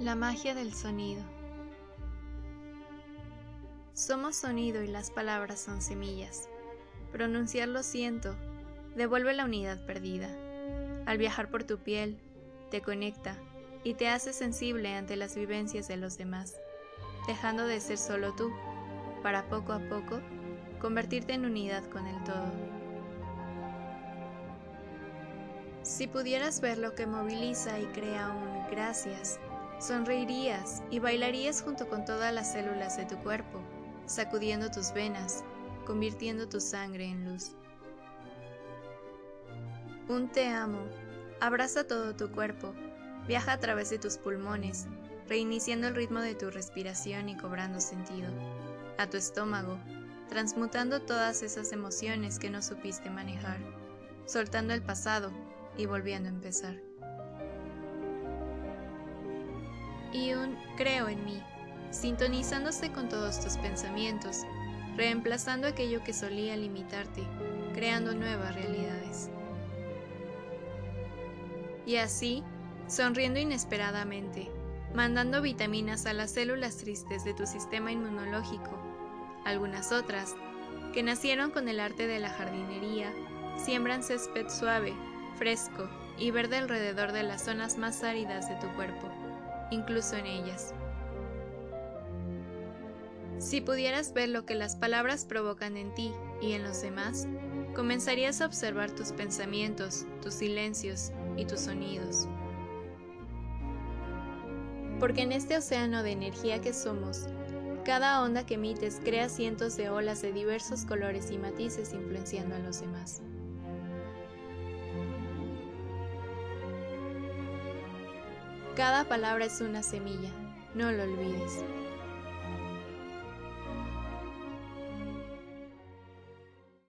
La magia del sonido. Somos sonido y las palabras son semillas. Pronunciar lo siento devuelve la unidad perdida. Al viajar por tu piel, te conecta y te hace sensible ante las vivencias de los demás, dejando de ser solo tú, para poco a poco convertirte en unidad con el todo. Si pudieras ver lo que moviliza y crea un gracias, Sonreirías y bailarías junto con todas las células de tu cuerpo, sacudiendo tus venas, convirtiendo tu sangre en luz. Un te amo, abraza todo tu cuerpo, viaja a través de tus pulmones, reiniciando el ritmo de tu respiración y cobrando sentido, a tu estómago, transmutando todas esas emociones que no supiste manejar, soltando el pasado y volviendo a empezar. Y un creo en mí, sintonizándose con todos tus pensamientos, reemplazando aquello que solía limitarte, creando nuevas realidades. Y así, sonriendo inesperadamente, mandando vitaminas a las células tristes de tu sistema inmunológico, algunas otras, que nacieron con el arte de la jardinería, siembran césped suave, fresco y verde alrededor de las zonas más áridas de tu cuerpo incluso en ellas. Si pudieras ver lo que las palabras provocan en ti y en los demás, comenzarías a observar tus pensamientos, tus silencios y tus sonidos. Porque en este océano de energía que somos, cada onda que emites crea cientos de olas de diversos colores y matices influenciando a los demás. Cada palabra es una semilla, no lo olvides.